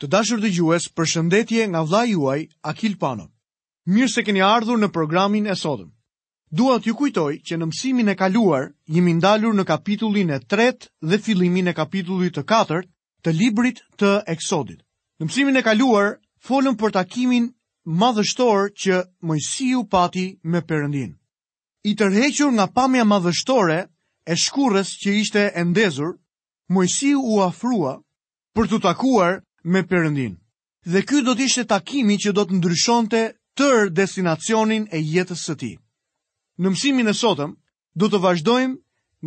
Të dashur dëgjues, përshëndetje nga vëllai juaj Akil Pano. Mirë se keni ardhur në programin e sotëm. Dua t'ju kujtoj që në mësimin e kaluar jemi ndalur në kapitullin e tretë dhe fillimin e kapitullit të katërt të librit të Eksodit. Në mësimin e kaluar folëm për takimin madhështor që Mojsiu pati me Perëndinë. I tërhequr nga pamja madhështore e shkurrës që ishte e ndezur, Mojsiu u afrua për t'u takuar me Perëndinë. Dhe ky do të ishte takimi që do të ndryshonte tërë destinacionin e jetës së tij. Në mësimin e sotëm do të vazhdojmë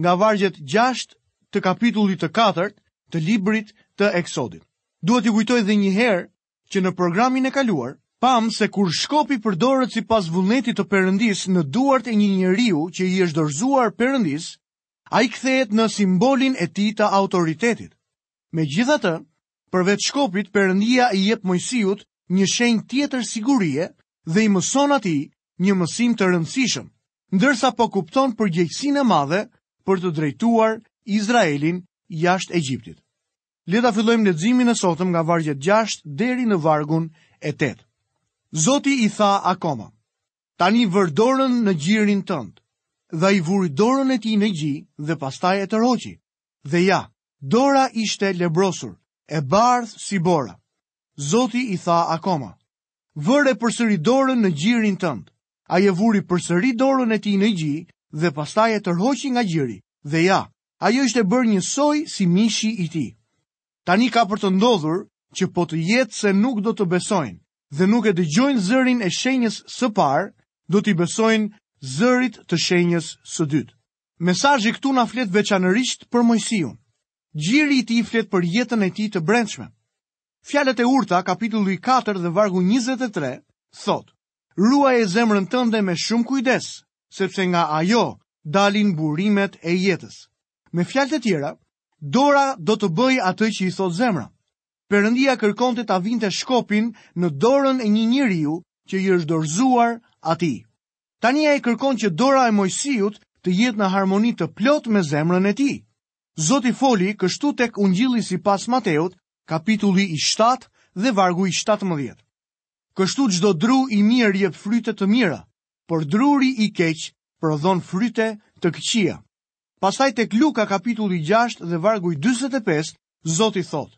nga vargjet 6 të kapitullit të 4 të librit të Eksodit. Duhet t'ju kujtoj dhe një herë që në programin e kaluar pamë se kur shkopi përdoret sipas vullnetit të Perëndisë në duart e një njeriu që i është dorëzuar Perëndisë, ai kthehet në simbolin e tij të autoritetit. Megjithatë, përveç shkopit, Perëndia i jep Mojsiut një shenjë tjetër sigurie dhe i mëson atij një mësim të rëndësishëm, ndërsa po kupton përgjegjësinë e madhe për të drejtuar Izraelin jashtë Egjiptit. Le ta fillojmë leximin e sotëm nga vargu 6 deri në vargun e 8. Zoti i tha akoma: Tani vëre dorën në gjirin tënd. Dhe ai vuri dorën e tij në gji dhe pastaj e tërhoqi. Dhe ja, dora ishte e lebrosur, e bardhë si bora. Zoti i tha akoma, Vëre përsëri dorën në gjirin tënd. Ai e vuri përsëri dorën e tij në gji dhe pastaj e tërhoqi nga gjiri. Dhe ja, ajo ishte bërë një soj si mishi i tij. Tani ka për të ndodhur që po të jetë se nuk do të besojnë, dhe nuk e dëgjojnë zërin e shenjës së parë, do t'i besojnë zërit të shenjës së dytë. Mesazhi këtu na flet veçanërisht për Mojsiun. Gjiri i tij flet për jetën e tij të brendshme. Fjalët e urta, kapitulli 4 dhe vargu 23, thotë, Ruaje zemrën tënde me shumë kujdes, sepse nga ajo dalin burimet e jetës. Me fjalë të tjera, dora do të bëjë atë që i thotë zemra. Perëndia kërkonte ta vinte shkopin në dorën e një njeriu që i është dorëzuar atij. Tani ai kërkon që dora e Mojsiut të jetë në harmoni të plotë me zemrën e tij. Zoti foli kështu tek Ungjilli sipas Mateut, kapitulli i shtatë dhe vargu i shtatëmbëdhjetë. Kështu çdo dru i mirë jep fryte të mira, por druri i keq prodhon fryte të këqija. Pastaj tek Luka kapitulli gjashtë dhe vargu i dyzet e pesë Zoti thotë,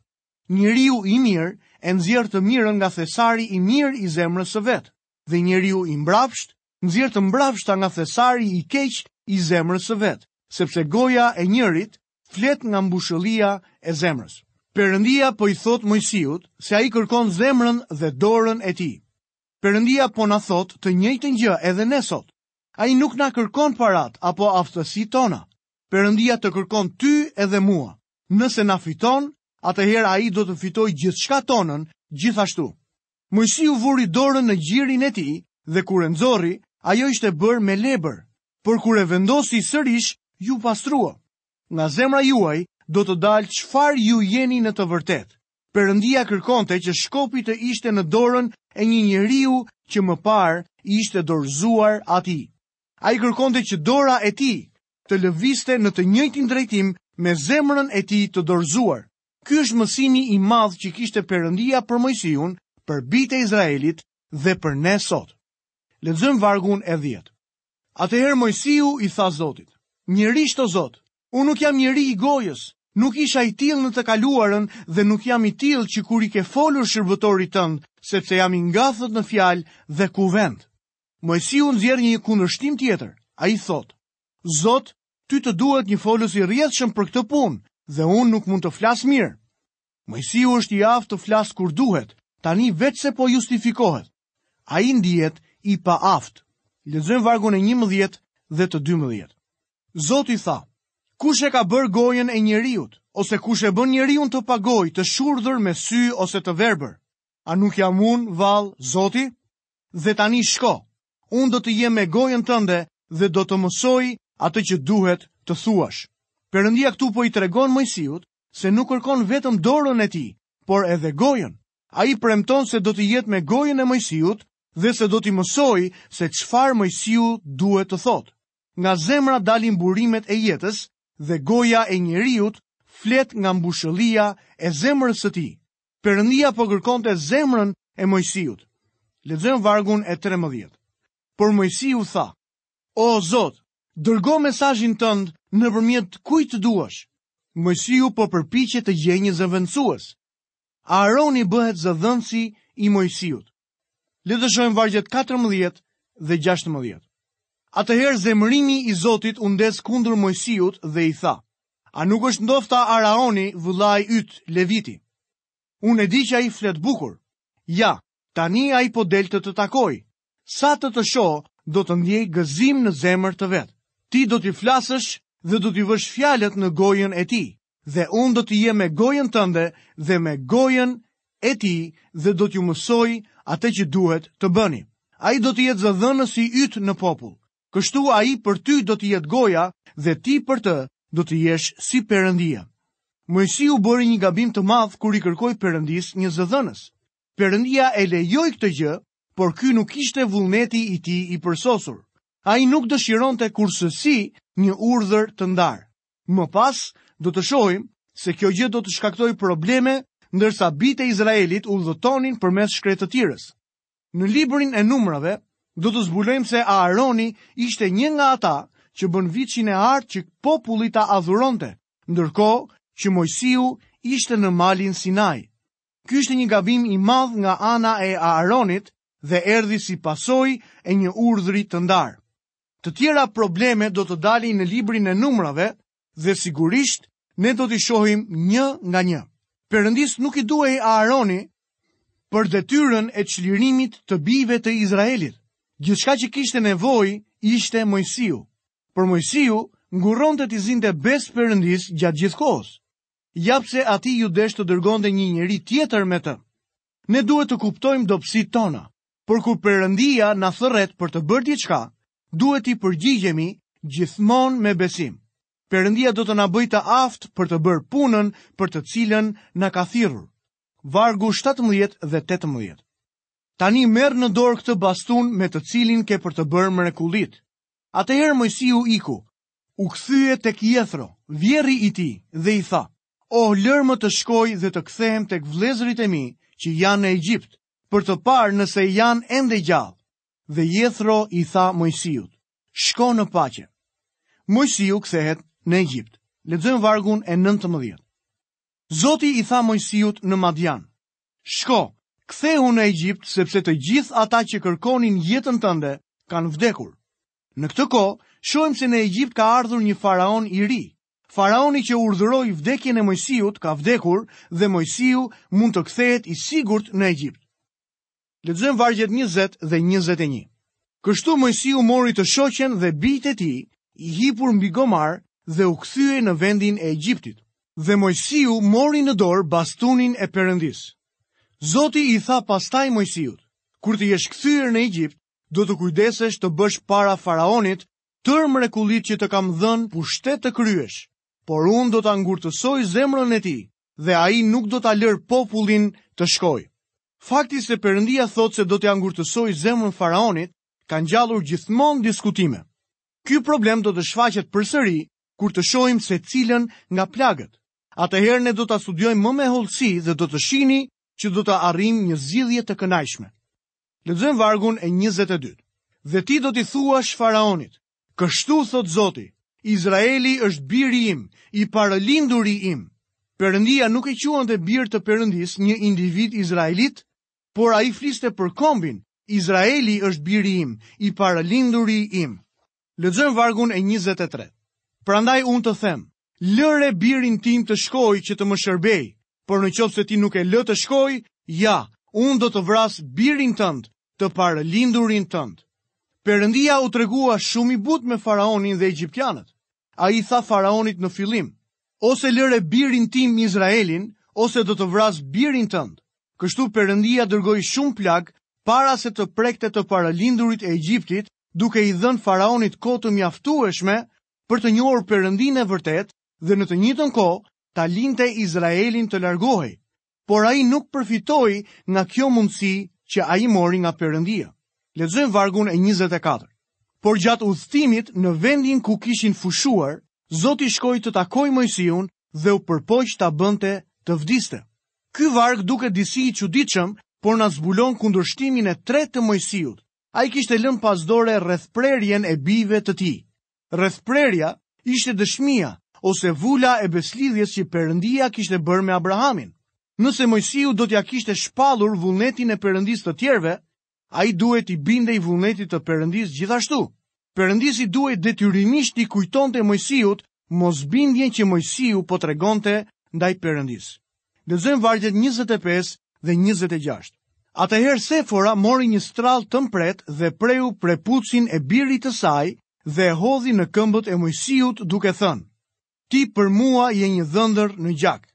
Njeriu i mirë e nxjerr të mirën nga thesari i mirë i zemrës së vet, dhe njeriu i mbrapshtë nxjerr të mbrapshta nga thesari i keq i zemrës së vet, sepse goja e njeriut flet nga mbushëllia e zemrës. Perëndia po i thotë Mojsiut se ai kërkon zemrën dhe dorën e tij. Perëndia po na thotë të njëjtën gjë edhe ne sot. Ai nuk na kërkon paratë apo aftësitë tona. Perëndia të kërkon ty edhe mua. Nëse na fiton, atëherë ai do të fitojë gjithçka tonën gjithashtu. Moisiu vuri dorën në gjirin e tij dhe kur e nxorri, ajo ishte bërë me lebër, por kur e vendosi sërish, iu pastrua. Nga zemra juaj do të dalë çfarë ju jeni në të vërtetë. Perëndia kërkonte që shkopi të ishte në dorën e një njeriu që më parë i ishte dorëzuar atij. Ai kërkonte që dora e tij të lëviste në të njëjtin drejtim me zemrën e tij të dorëzuar. Ky është mësimi i madh që kishte Perëndia për Mojsiun, për bijtë e Izraelit dhe për ne sot. Lexojmë vargun e 10. Atëherë Mojsiu i tha Zotit: "Mjerisht o Zot, unë nuk jam njeri i gojës, nuk isha i tillë në të kaluarën dhe nuk jam i tillë që kur i ke folur shërbëtorit tënd, sepse jam i ngathët në fjalë dhe kuvend." Moisiu nxjerr një kundërshtim tjetër. Ai thotë, Zot, ty të duhet një folës i rrjedhshëm për këtë punë, dhe unë nuk mund të flas mirë. Moisiu është i aftë të flasë kur duhet, tani veçse po justifikohet. Ai ndihet i paaftë. Lexojmë vargun e 11 dhe të 12. Zoti tha, kush e ka bërë gojën e njeriut, ose kush e bën njeriun të pagojë, të shurdhër, me sy ose të verbër? A nuk jam unë, vallë, Zoti? Dhe tani shko. Unë do të jem me gojën tënde dhe do të mësoj atë që duhet të thuash. Perëndia këtu po i tregon Mojsiut se nuk kërkon vetëm dorën e tij, por edhe gojën. Ai premton se do të jetë me gojën e Mojsiut dhe se do t'i mësojë se çfarë Mojsiu duhet të thotë. Nga zemra dalin burimet e jetës dhe goja e njeriut flet nga mbushëllia e zemrës së tij. Perëndia po kërkonte zemrën e Mojsiut. Lexojmë vargun e 13. Por Mojsiu tha: O Zot, dërgo mesazhin tënd nëpërmjet kujt të duash. Mojsiu po përpiqet të gjejë një zëvendësues. Aaroni bëhet zëdhënësi i Mojsiut. Le të shohim vargjet 14 dhe 16. Atëherë zemërimi i Zotit u ndez kundër Mojsiut dhe i tha: A nuk është ndofta Araoni, vëllai yt, Leviti? Unë e di që ai flet bukur. Ja, tani ai po del të të takojë. Sa të të shohë, do të ndiejë gëzim në zemër të vet. Ti do t'i flasësh dhe do t'i vësh fjalët në gojën e tij. Dhe unë do të jem me gojën tënde dhe me gojën e tij dhe do t'ju mësoj atë që duhet të bëni. Ai do të jetë zëdhënësi yt në popull. Kështu ai për ty do të jetë goja dhe ti për të do të jesh si Perëndia. Moisiu bëri një gabim të madh kur i kërkoi Perëndisë një zëdhënës. Perëndia e lejoi këtë gjë, por ky nuk ishte vullneti i tij i përsosur. Ai nuk dëshironte kurrsesi një urdhër të ndarë. Më pas, do të shohim se kjo gjë do të shkaktojë probleme ndërsa bijtë e Izraelit udhëtonin përmes shkretëtirës. Në librin e numrave, do të zbulojmë se Aaroni ishte një nga ata që bënë viçin e artë që populli ta adhuronte, ndërkohë që Moisiu ishte në malin Sinai. Ky ishte një gabim i madh nga ana e Aaronit dhe erdhi si pasojë e një urdhri të ndarë. Të tjera probleme do të dalin në librin e numrave dhe sigurisht ne do t'i shohim një nga një. Perëndisë nuk i duhej Aaroni për detyrën e çlirimit të bijve të Izraelit. Gjithçka që kishte nevojë ishte Moisiu. Por Moisiu ngurronte t'i zinte besë Perëndisë gjatë gjithë kohës. Ja pse atij iu desh të dërgonte një njeri tjetër me të. Ne duhet të kuptojmë dobësitë tona. Por kur Perëndia na thërret për të bërë diçka, duhet t'i përgjigjemi gjithmonë me besim. Perëndia do të na bëjë të aftë për të bërë punën për të cilën na ka thirrur. Vargu 17 dhe 18. Tani merr në dorë këtë bastun me të cilin ke për të bërë mrekullitë. Atëherë Moisiu iku, u kthye tek Jethro, vjerri i tij, dhe i tha: "O lërmë të shkoj dhe të kthehem tek vëllezërit e mi që janë në Egjipt, për të parë nëse janë ende gjallë. Dhe Jethro i tha Moisiut, shko në paqe. Moisiu kthehet në Egjipt. Lexojmë vargun e 19. Zoti i tha Moisiut në Madian, shko, kthehu në Egjipt sepse të gjithë ata që kërkonin jetën tënde kanë vdekur. Në këtë kohë, shohim se në Egjipt ka ardhur një faraon i ri, Faraoni që urdhëroi vdekjen e Moisiut ka vdekur dhe Moisiu mund të kthehet i sigurt në Egjipt. Lexojmë vargjet 20 dhe 21. Kështu Moisiu mori të shoqen dhe bijtë e tij, i hipur mbi gomar dhe u kthye në vendin e Egjiptit. Dhe Moisiu mori në dorë bastunin e Perëndisë. Zoti i tha pastaj Moisiut: Kur të jesh kthyer në Egjipt, do të kujdesesh të bësh para faraonit tërë mrekullitë që të kam dhënë pushtet të kryesh, por unë do ta ngurtësoj zemrën e tij dhe ai nuk do ta lërë popullin të shkojë. Fakti se Perëndia thotë se do t'ia ngurtësojë zemrën faraonit ka ngjallur gjithmonë diskutime. Ky problem do të shfaqet përsëri kur të shohim secilën nga plagët. Atëherë ne do ta studiojmë më me hollësi dhe do të shihni që do të arrijmë një zgjidhje të kënaqshme. Lexojmë vargun e 22. Dhe ti do t'i thuash faraonit, kështu thotë Zoti, Izraeli është biri im, i parëlinduri im. Perëndia nuk e quante bir të Perëndisë një individ izraelit, por ai fliste për kombin, Izraeli është biri im, i parëlinduri im. Lexojmë vargun e njëzet e tretë. Prandaj unë të them, lëre birin tim të shkojë që të më shërbejë, por në qoftë se ti nuk e lë të shkojë, ja, unë do të vras birin tënd, të parëlindurin tënd. Perëndia u tregua shumë i butë me faraonin dhe egjiptianët. Ai i tha faraonit në fillim: "Ose lëre birin tim Izraelin, ose do të vras birin tënd." Kështu Perëndia dërgoi shumë plagë para se të prekte të parëlindurit e Egjiptit duke i dhënë faraonit kohë të mjaftueshme për të njohur Perëndinë e vërtetë dhe në të njëjtën kohë ta linte Izraelin të largohej, por ai nuk përfitoi nga kjo mundësi që ai mori nga Perëndia. Lexojmë vargun e 24. Por gjatë udhëtimit në vendin ku kishin fushuar, Zoti shkoi të takojë Moisiun dhe u përpoq ta bënte të vdiste. Ky varg duket disi i çuditshëm, por na zbulon kundërshtimin e tretë të Moisiut, Ai kishte lënë pas dore rrethprerjen e bijve të tij. Rrethprerja ishte dëshmia ose vula e besëlidhjes që Perëndia kishte bërë me Abrahamin. Nëse Moisiu do t'ia kishte shpallur vullnetin e Perëndisë të tjerëve, ai duhej t'i bindej vullnetit të Perëndisë gjithashtu. Perëndisi duhej detyrimisht t'i kujtonte Moisiut mosbindjen që Moisiu po tregonte ndaj Perëndisë. Lexojmë vargjet 25 dhe 26. Atëherë Sefora mori një strall të mprehtë dhe preu prepucin e birit të saj dhe e hodhi në këmbët e Moisiut duke thënë: Ti për mua je një dhëndër në gjak.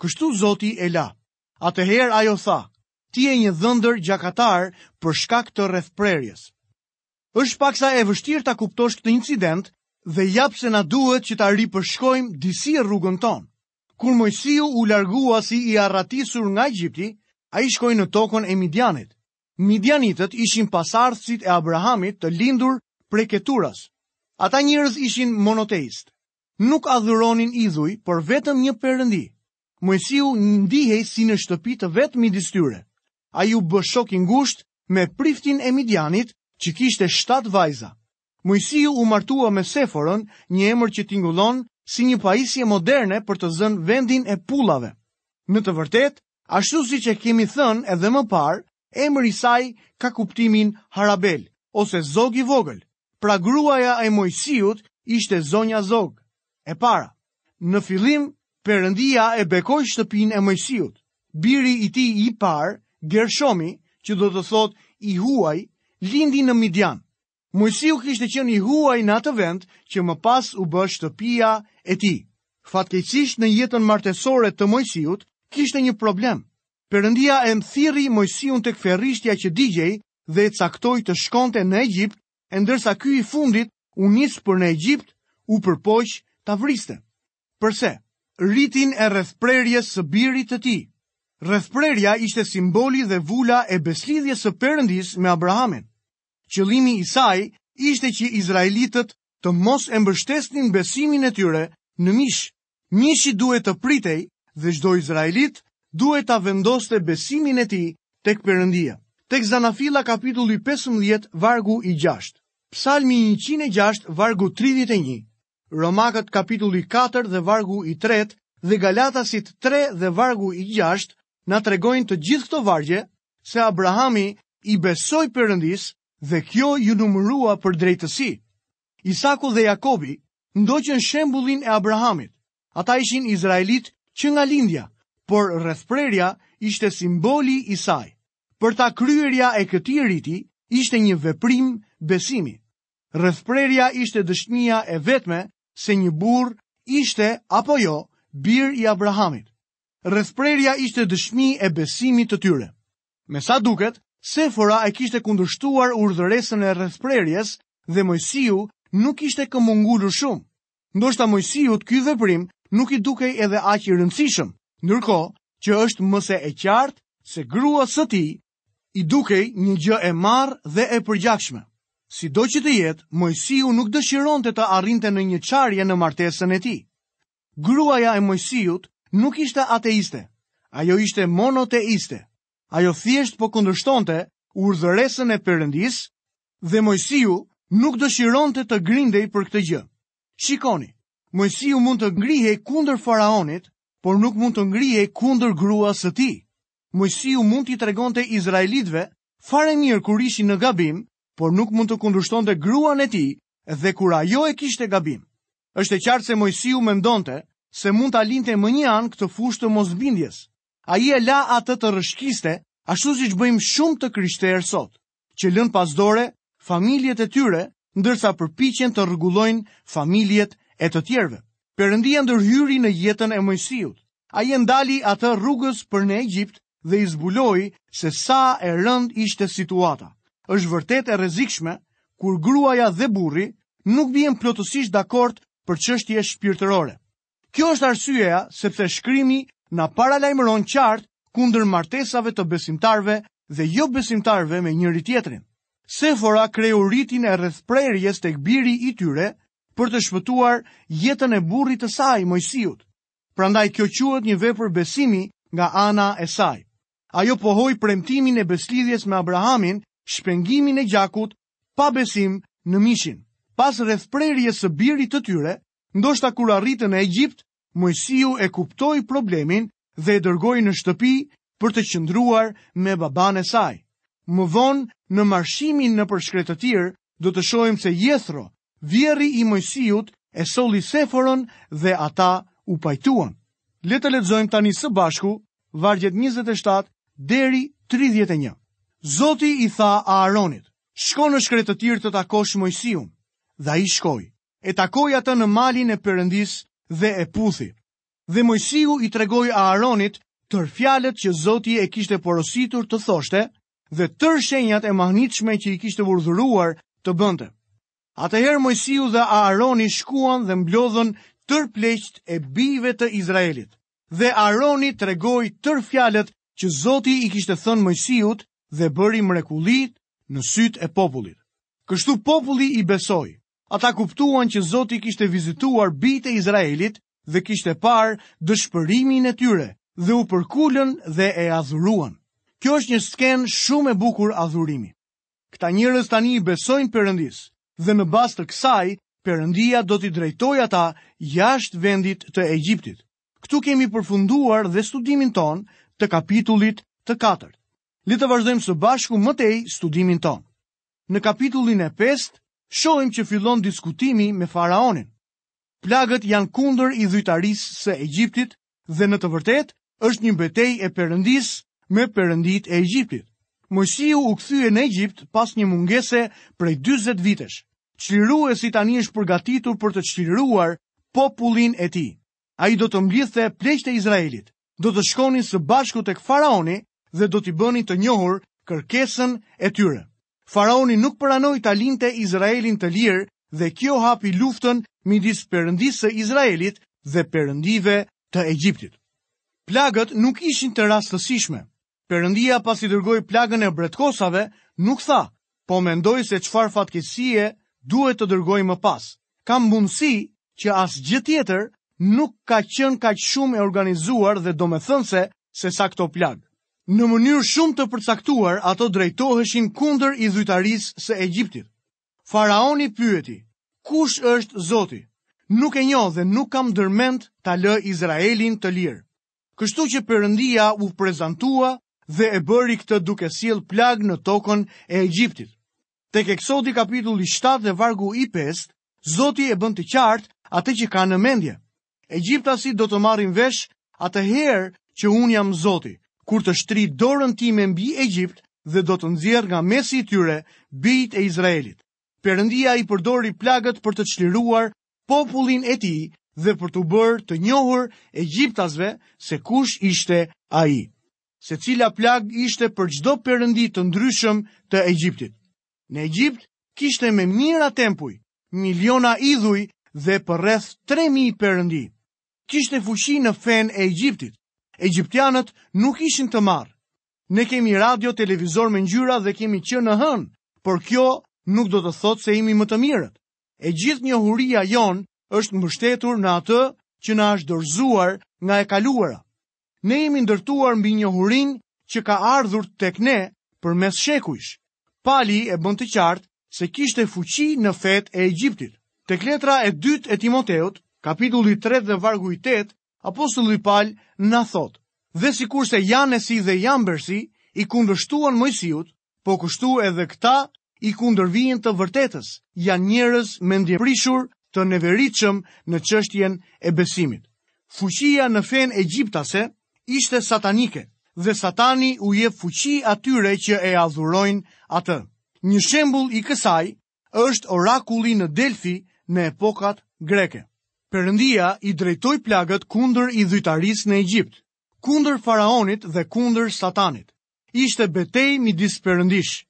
Kështu Zoti e la. Atëherë ajo tha: Ti je një dhëndër gjakatar për shkak të rrethprerjes. Është paksa e vështirë ta kuptosh këtë incident dhe ja pse na duhet që ta ripërshkojmë disi rrugën tonë. Kur Moisiu u largua si i arratisur nga Egjipti, ai shkoi në tokën e Midianit. Midianitët ishin pasardhësit e Abrahamit të lindur prej Keturas. Ata njerëz ishin monoteistë. Nuk adhuronin idhuj, por vetëm një perëndi. Moisiu ndihej si në shtëpi të vet midis tyre. Ai u bë shok i ngushtë me priftin e Midianit, që kishte shtatë vajza. Moisiu u martua me Seforën, një emër që tingullon si një pajisje moderne për të zënë vendin e pullave. Në të vërtetë, ashtu siç e kemi thënë edhe më parë, emri i saj ka kuptimin harabel ose zog i vogël, Pra gruaja e Mojsiut ishte zonja Zog. E para, në fillim Perëndia e bekoi shtëpinë e Mojsiut. Biri i tij i parë, Gershomi, që do të thotë i huaj, lindi në Midian. Mojsiu kishte qenë i huaj në atë vend që më pas u bë shtëpia e tij. Fatkeqësisht në jetën martesore të Mojsiut kishte një problem. Perëndia e thirri Mojsiun tek ferrishtja që digjej dhe e caktoi të shkonte në Egjipt, e ndërsa ky i fundit u nis për në Egjipt, u përpoq ta vriste. Përse? Ritin e rrethprerjes së birit të tij. Rrethprerja ishte simboli dhe vula e besëlidhjes së Perëndisë me Abrahamin. Qëllimi i saj ishte që izraelitët të mos e mbështesnin besimin e tyre në mish. Mishi duhej të pritej dhe çdo izraelit duhej ta vendoste besimin e tij tek Perëndia. Tek Zanafilla kapitulli 15 vargu i 6. Psalmi 106 vargu 31. Romakët kapitulli 4 dhe vargu i 3 dhe Galatasit 3 dhe vargu i 6 na tregojnë të gjithë këto vargje se Abrahami i besoi Perëndisë dhe kjo iu numërua për drejtësi. Isaku dhe Jakobi ndoqën shembullin e Abrahamit. Ata ishin izraelitë që nga lindja, por rrethprerja ishte simboli i saj. Për ta kryerja e këtij riti ishte një veprim besimi. Rrethprerja ishte dëshmia e vetme se një burrë ishte apo jo bir i Abrahamit. Rrethprerja ishte dëshmi e besimit të tyre. Me sa duket, Sefora e kishte kundërshtuar urdhëresën e rrethprerjes dhe Mojsiu nuk kishte këmbëngulur shumë. Ndoshta Mojsiut ky veprim nuk i dukej edhe aq i rëndësishëm, ndërkohë që është më se e qartë se gruas së tij i dukej një gjë e marrë dhe e përgjakshme. Sido që të jetë, Mojsiu nuk dëshironte të arrinte në një çarje në martesën e tij. Gruaja e Mojsiut nuk ishte ateiste, ajo ishte monoteiste. Ajo thjesht po kundërshtonte urdhëresën e Perëndisë dhe Mojsiu nuk dëshironte të grindej për këtë gjë. Shikoni, Mojsiu mund të ngrihej kundër faraonit, por nuk mund të ngrihej kundër gruas së tij. Mojsiu mund t'i tregonte izraelitëve fare mirë kur ishin në gabim, por nuk mund të kundërshtonte gruan e tij dhe kur ajo e kishte gabim. Është e qartë se Mojsiu mendonte se mund ta linte më një anë këtë fushë të mosbindjes. Ai e la atë të rrëshqiste, ashtu siç bëjmë shumë të krishterë sot, që lënë pas dore familjet e tyre, ndërsa përpiqen të rregullojnë familjet e të tjerëve. Perëndia ndërhyri në jetën e Mojsiut. Ai e ndali atë rrugës për në Egjipt dhe i zbuloi se sa e rëndë ishte situata. Është vërtet e rrezikshme kur gruaja dhe burri nuk bien plotësisht dakord për çështje shpirtërore. Kjo është arsyeja sepse shkrimi na paralajmëron qartë kundër martesave të besimtarëve dhe jobesimtarëve me njëri-tjetrin. Sefora kreu ritin e rrethprerjes tek biri i tyre për të shpëtuar jetën e burrit të saj, Mojsiut. Prandaj kjo quhet një vepër besimi nga ana e saj. Ajo pohoi premtimin e besëlidhjes me Abrahamin, shpengimin e gjakut pa besim në mishin. Pas rrethprerjes së birit të tyre, ndoshta kur arritën në Egjipt, Mojsiu e kuptoi problemin dhe e dërgoi në shtëpi për të qëndruar me babanë e saj. Më vonë, në marshimin nëpër shkretëtirë, do të shohim se Jethro, Vjehrri i Mojsiut e solli Seforën dhe ata u pajtuan. Le të lexojmë tani së bashku vargjet 27 deri 31. Zoti i tha Aaronit, shko në shkretëtirë të takosh Mojsiun, dhe ai shkoi, e takoi atë në malin e Perëndisë dhe e puthi. Dhe Mojsiu i tregoi Aaronit tërë fjalët që Zoti e kishte porositur të thoshte, dhe tërë shenjat e mahnitshme që i kishte urdhëruar të bënte. Atëherë Mojsiu dhe Aaroni shkuan dhe mblodhën tërë pleqtë e bijve të Izraelit. Dhe Aaroni tregoi tërë fjalët që Zoti i kishte thënë Mojsiut dhe bëri mrekullitë në sytë e popullit. Kështu populli i besoi Ata kuptuan që Zoti kishte vizituar bijtë e Izraelit dhe kishte parë dëshpërimin e tyre dhe u përkulën dhe e adhuruan. Kjo është një skenë shumë e bukur adhurimi. Këta njerëz tani i besojnë Perëndisë dhe në bazë të kësaj Perëndia do t'i drejtojë ata jashtë vendit të Egjiptit. Këtu kemi përfunduar dhe studimin tonë të kapitullit të katërt. Le të vazhdojmë së bashku më tej studimin tonë. Në kapitullin e pestë, shohim që fillon diskutimi me faraonin. Plagët janë kundër idhujtarisë së Egjiptit dhe në të vërtetë është një betejë e Perëndisë me perënditë e Egjiptit. Mojsiu u kthye në Egjipt pas një mungese prej 40 vitesh. Çliruesi tani është përgatitur për të çliruar popullin e tij. Ai do të mblidhte pleqtë e Izraelit, do të shkonin së bashku tek faraoni dhe do t'i bënin të njohur kërkesën e tyre. Faraoni nuk pranoi ta linte Izraelin të lirë dhe kjo hapi luftën midis perëndisë së Izraelit dhe perëndive të Egjiptit. Plagët nuk ishin të rastësishme. Perëndia pasi dërgoi plagën e bretkosave, nuk tha, po mendoj se çfarë fatkeqësie duhet të dërgoj më pas. Ka mundësi që asgjë tjetër nuk ka qenë kaq shumë e organizuar dhe domethënëse sesa këto plagë. Në mënyrë shumë të përcaktuar ato drejtoheshin kundër idhujtarisë së Egjiptit. Faraoni pyeti, kush është Zoti? Nuk e njoh dhe nuk kam ndërmend ta lë Izraelin të lirë. Kështu që Perëndia u prezantua dhe e bëri këtë duke sjellë plagë në tokën e Egjiptit. Tek Eksodi kapitulli 7 dhe vargu i 5, Zoti e bën të qartë atë që ka në mendje. Egjiptasit do të marrin vesh atëherë që unë jam Zoti, kur të shtrij dorën time mbi Egjipt dhe do të nxjerr nga mesi i tyre bijtë e Izraelit. Perëndia i përdori plagët për të çliruar popullin e tij dhe për t'u bërë të njohur egjiptasve se kush ishte ai. Secila plagë ishte për çdo perëndi të ndryshëm të Egjiptit. Në Egjipt kishte me mijëra tempuj, miliona idhuj dhe përreth 3000 perëndi. Kishte fuqi në fenë e Egjiptit. Egjiptianët nuk ishin të marrë. Ne kemi radio, televizor me ngjyra dhe kemi qenë në hënë, por kjo nuk do të thotë se jemi më të mirët. E gjithë njohuria jonë është mbështetur në atë që na është dorëzuar nga e kaluara. Ne jemi ndërtuar mbi njohurinë që ka ardhur tek ne përmes shekujsh. Pali e bën të qartë se kishte fuqi në fetë e Egjiptit. Tek letra e dytë e Timoteut, kapitulli 3 dhe vargu i 8, apostulli Pal na thotë: "Dhe sikurse Janesi dhe Jambersi i kundërshtuan Moisiut, Po kështu edhe këta i kundërvihen të vërtetës, janë njerëz mendjeprishur të neveritshëm në çështjen e besimit. Fuqia në fenë egjiptase ishte satanike dhe satani u jep fuqi atyre që e adhurojnë atë. Një shembull i kësaj është orakulli në Delfi në epokat greke. Perëndia i drejtoi plagët kundër idhujtarisë në Egjipt, kundër faraonit dhe kundër satanit. ishte betejë midis perëndish.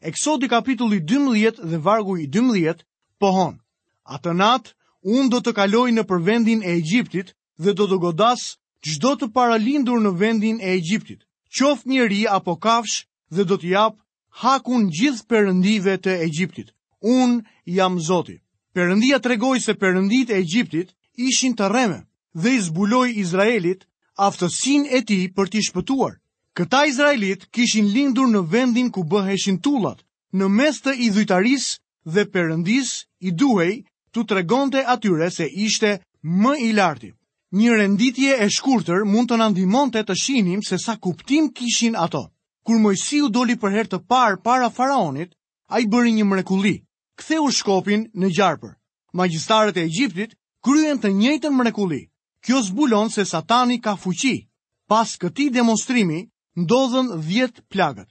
Eksodi kapitulli 12 dhe vargu i 12 pohon: Atë natë unë do të kaloj nëpër vendin e Egjiptit dhe do të godas çdo të paralindur në vendin e Egjiptit, qoftë njeri apo kafshë dhe do t'u jap hakun gjithë perëndive të Egjiptit. Unë jam Zoti. Perëndia tregoi se perënditë e Egjiptit ishin të rreme dhe i zbuloi Izraelit aftësinë e tij për t'i shpëtuar. Këta izraelitë kishin lindur në vendin ku bëheshin tullat, në mes të idhujtarisë dhe Perëndisë i duhej t'u tregonte atyre se ishte më i Larti. Një renditje e shkurtër mund të na ndihmonte të shihnim se sa kuptim kishin ato. Kur Moisiu doli për herë të parë para faraonit, Ai bëri një mrekulli, ktheu shkopin në gjarpër. Magjistarët e Egjiptit kryen të njëjtën mrekulli. Kjo zbulon se Satani ka fuqi. Pas këtij demonstrimi ndodhën 10 plagët.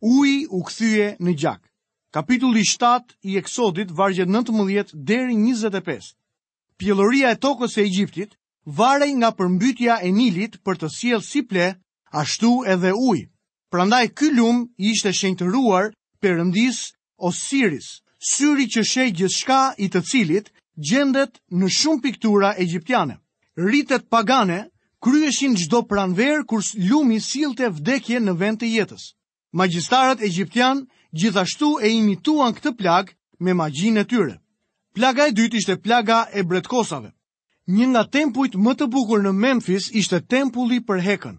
Uji u kthye në gjak. Kapitulli 7 i Eksodit vargjet 19 deri 25. Pjelloria e tokës së Egjiptit varej nga përmbytja e Nilit për të sjellë si pleh ashtu edhe ujë. Prandaj ky lumë i ishte shenjtëruar perëndisë Osiris, syri që sheh gjithçka i të cilit gjendet në shumë piktura egjiptiane. Ritet pagane kryheshin çdo pranverë kur lumi sillte vdekje në vend të jetës. Magjistarët egjiptianë gjithashtu e imituan këtë plagë me magjinë e tyre. Plaga e dytë ishte plaga e bretkosave. Një nga tempujt më të bukur në Memfis ishte tempulli për Hekën,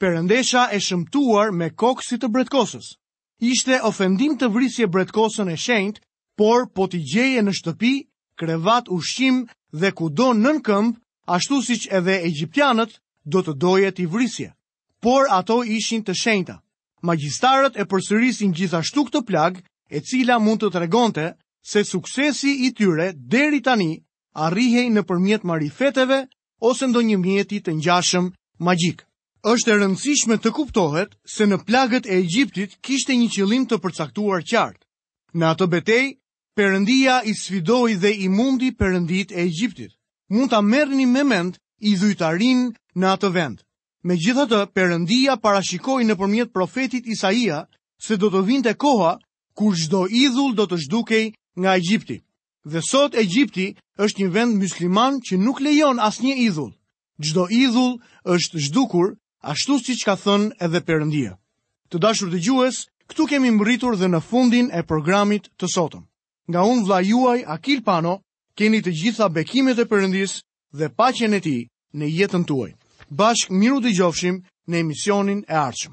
perëndesha e shëmtuar me kokë si të bretkosës. Ishte ofendim të vrisje bretkosën e shenjtë, por po t'i gjeje në shtëpi, krevat, ushqim dhe kudo nën këmbë, ashtu siç edhe egjiptianët do të doje t'i vrisje. Por ato ishin të shenjta. Magjistarët e përsëritën gjithashtu këtë plagë, e cila mund të tregonte se suksesi i tyre deri tani arrihej nëpërmjet marifeteve ose ndonjë mjeti të ngjashëm magjik. Është e rëndësishme të kuptohet se në plagët e Egjiptit kishte një qëllim të përcaktuar qartë. Në atë betejë, Perëndia i sfidoi dhe i mundi perënditë e Egjiptit. Mund ta merrni me mend idhujtarinë në atë vend. Megjithatë, Perëndia parashikoi nëpërmjet profetit Isaia se do të vinte koha kur çdo idhull do të zhdukej nga Egjipti. Dhe sot Egjipti është një vend mysliman që nuk lejon asnjë idhull. Çdo idhull është zhdukur, ashtu siç ka thënë edhe Perëndia. Të dashur dëgjues, këtu kemi mbërritur dhe në fundin e programit të sotëm. Nga unë vëllai juaj Akil Pano, keni të gjitha bekimet e Perëndisë dhe paqen e tij në jetën tuaj. Bashkë mirudëgjofshim në emisionin e ardhshëm.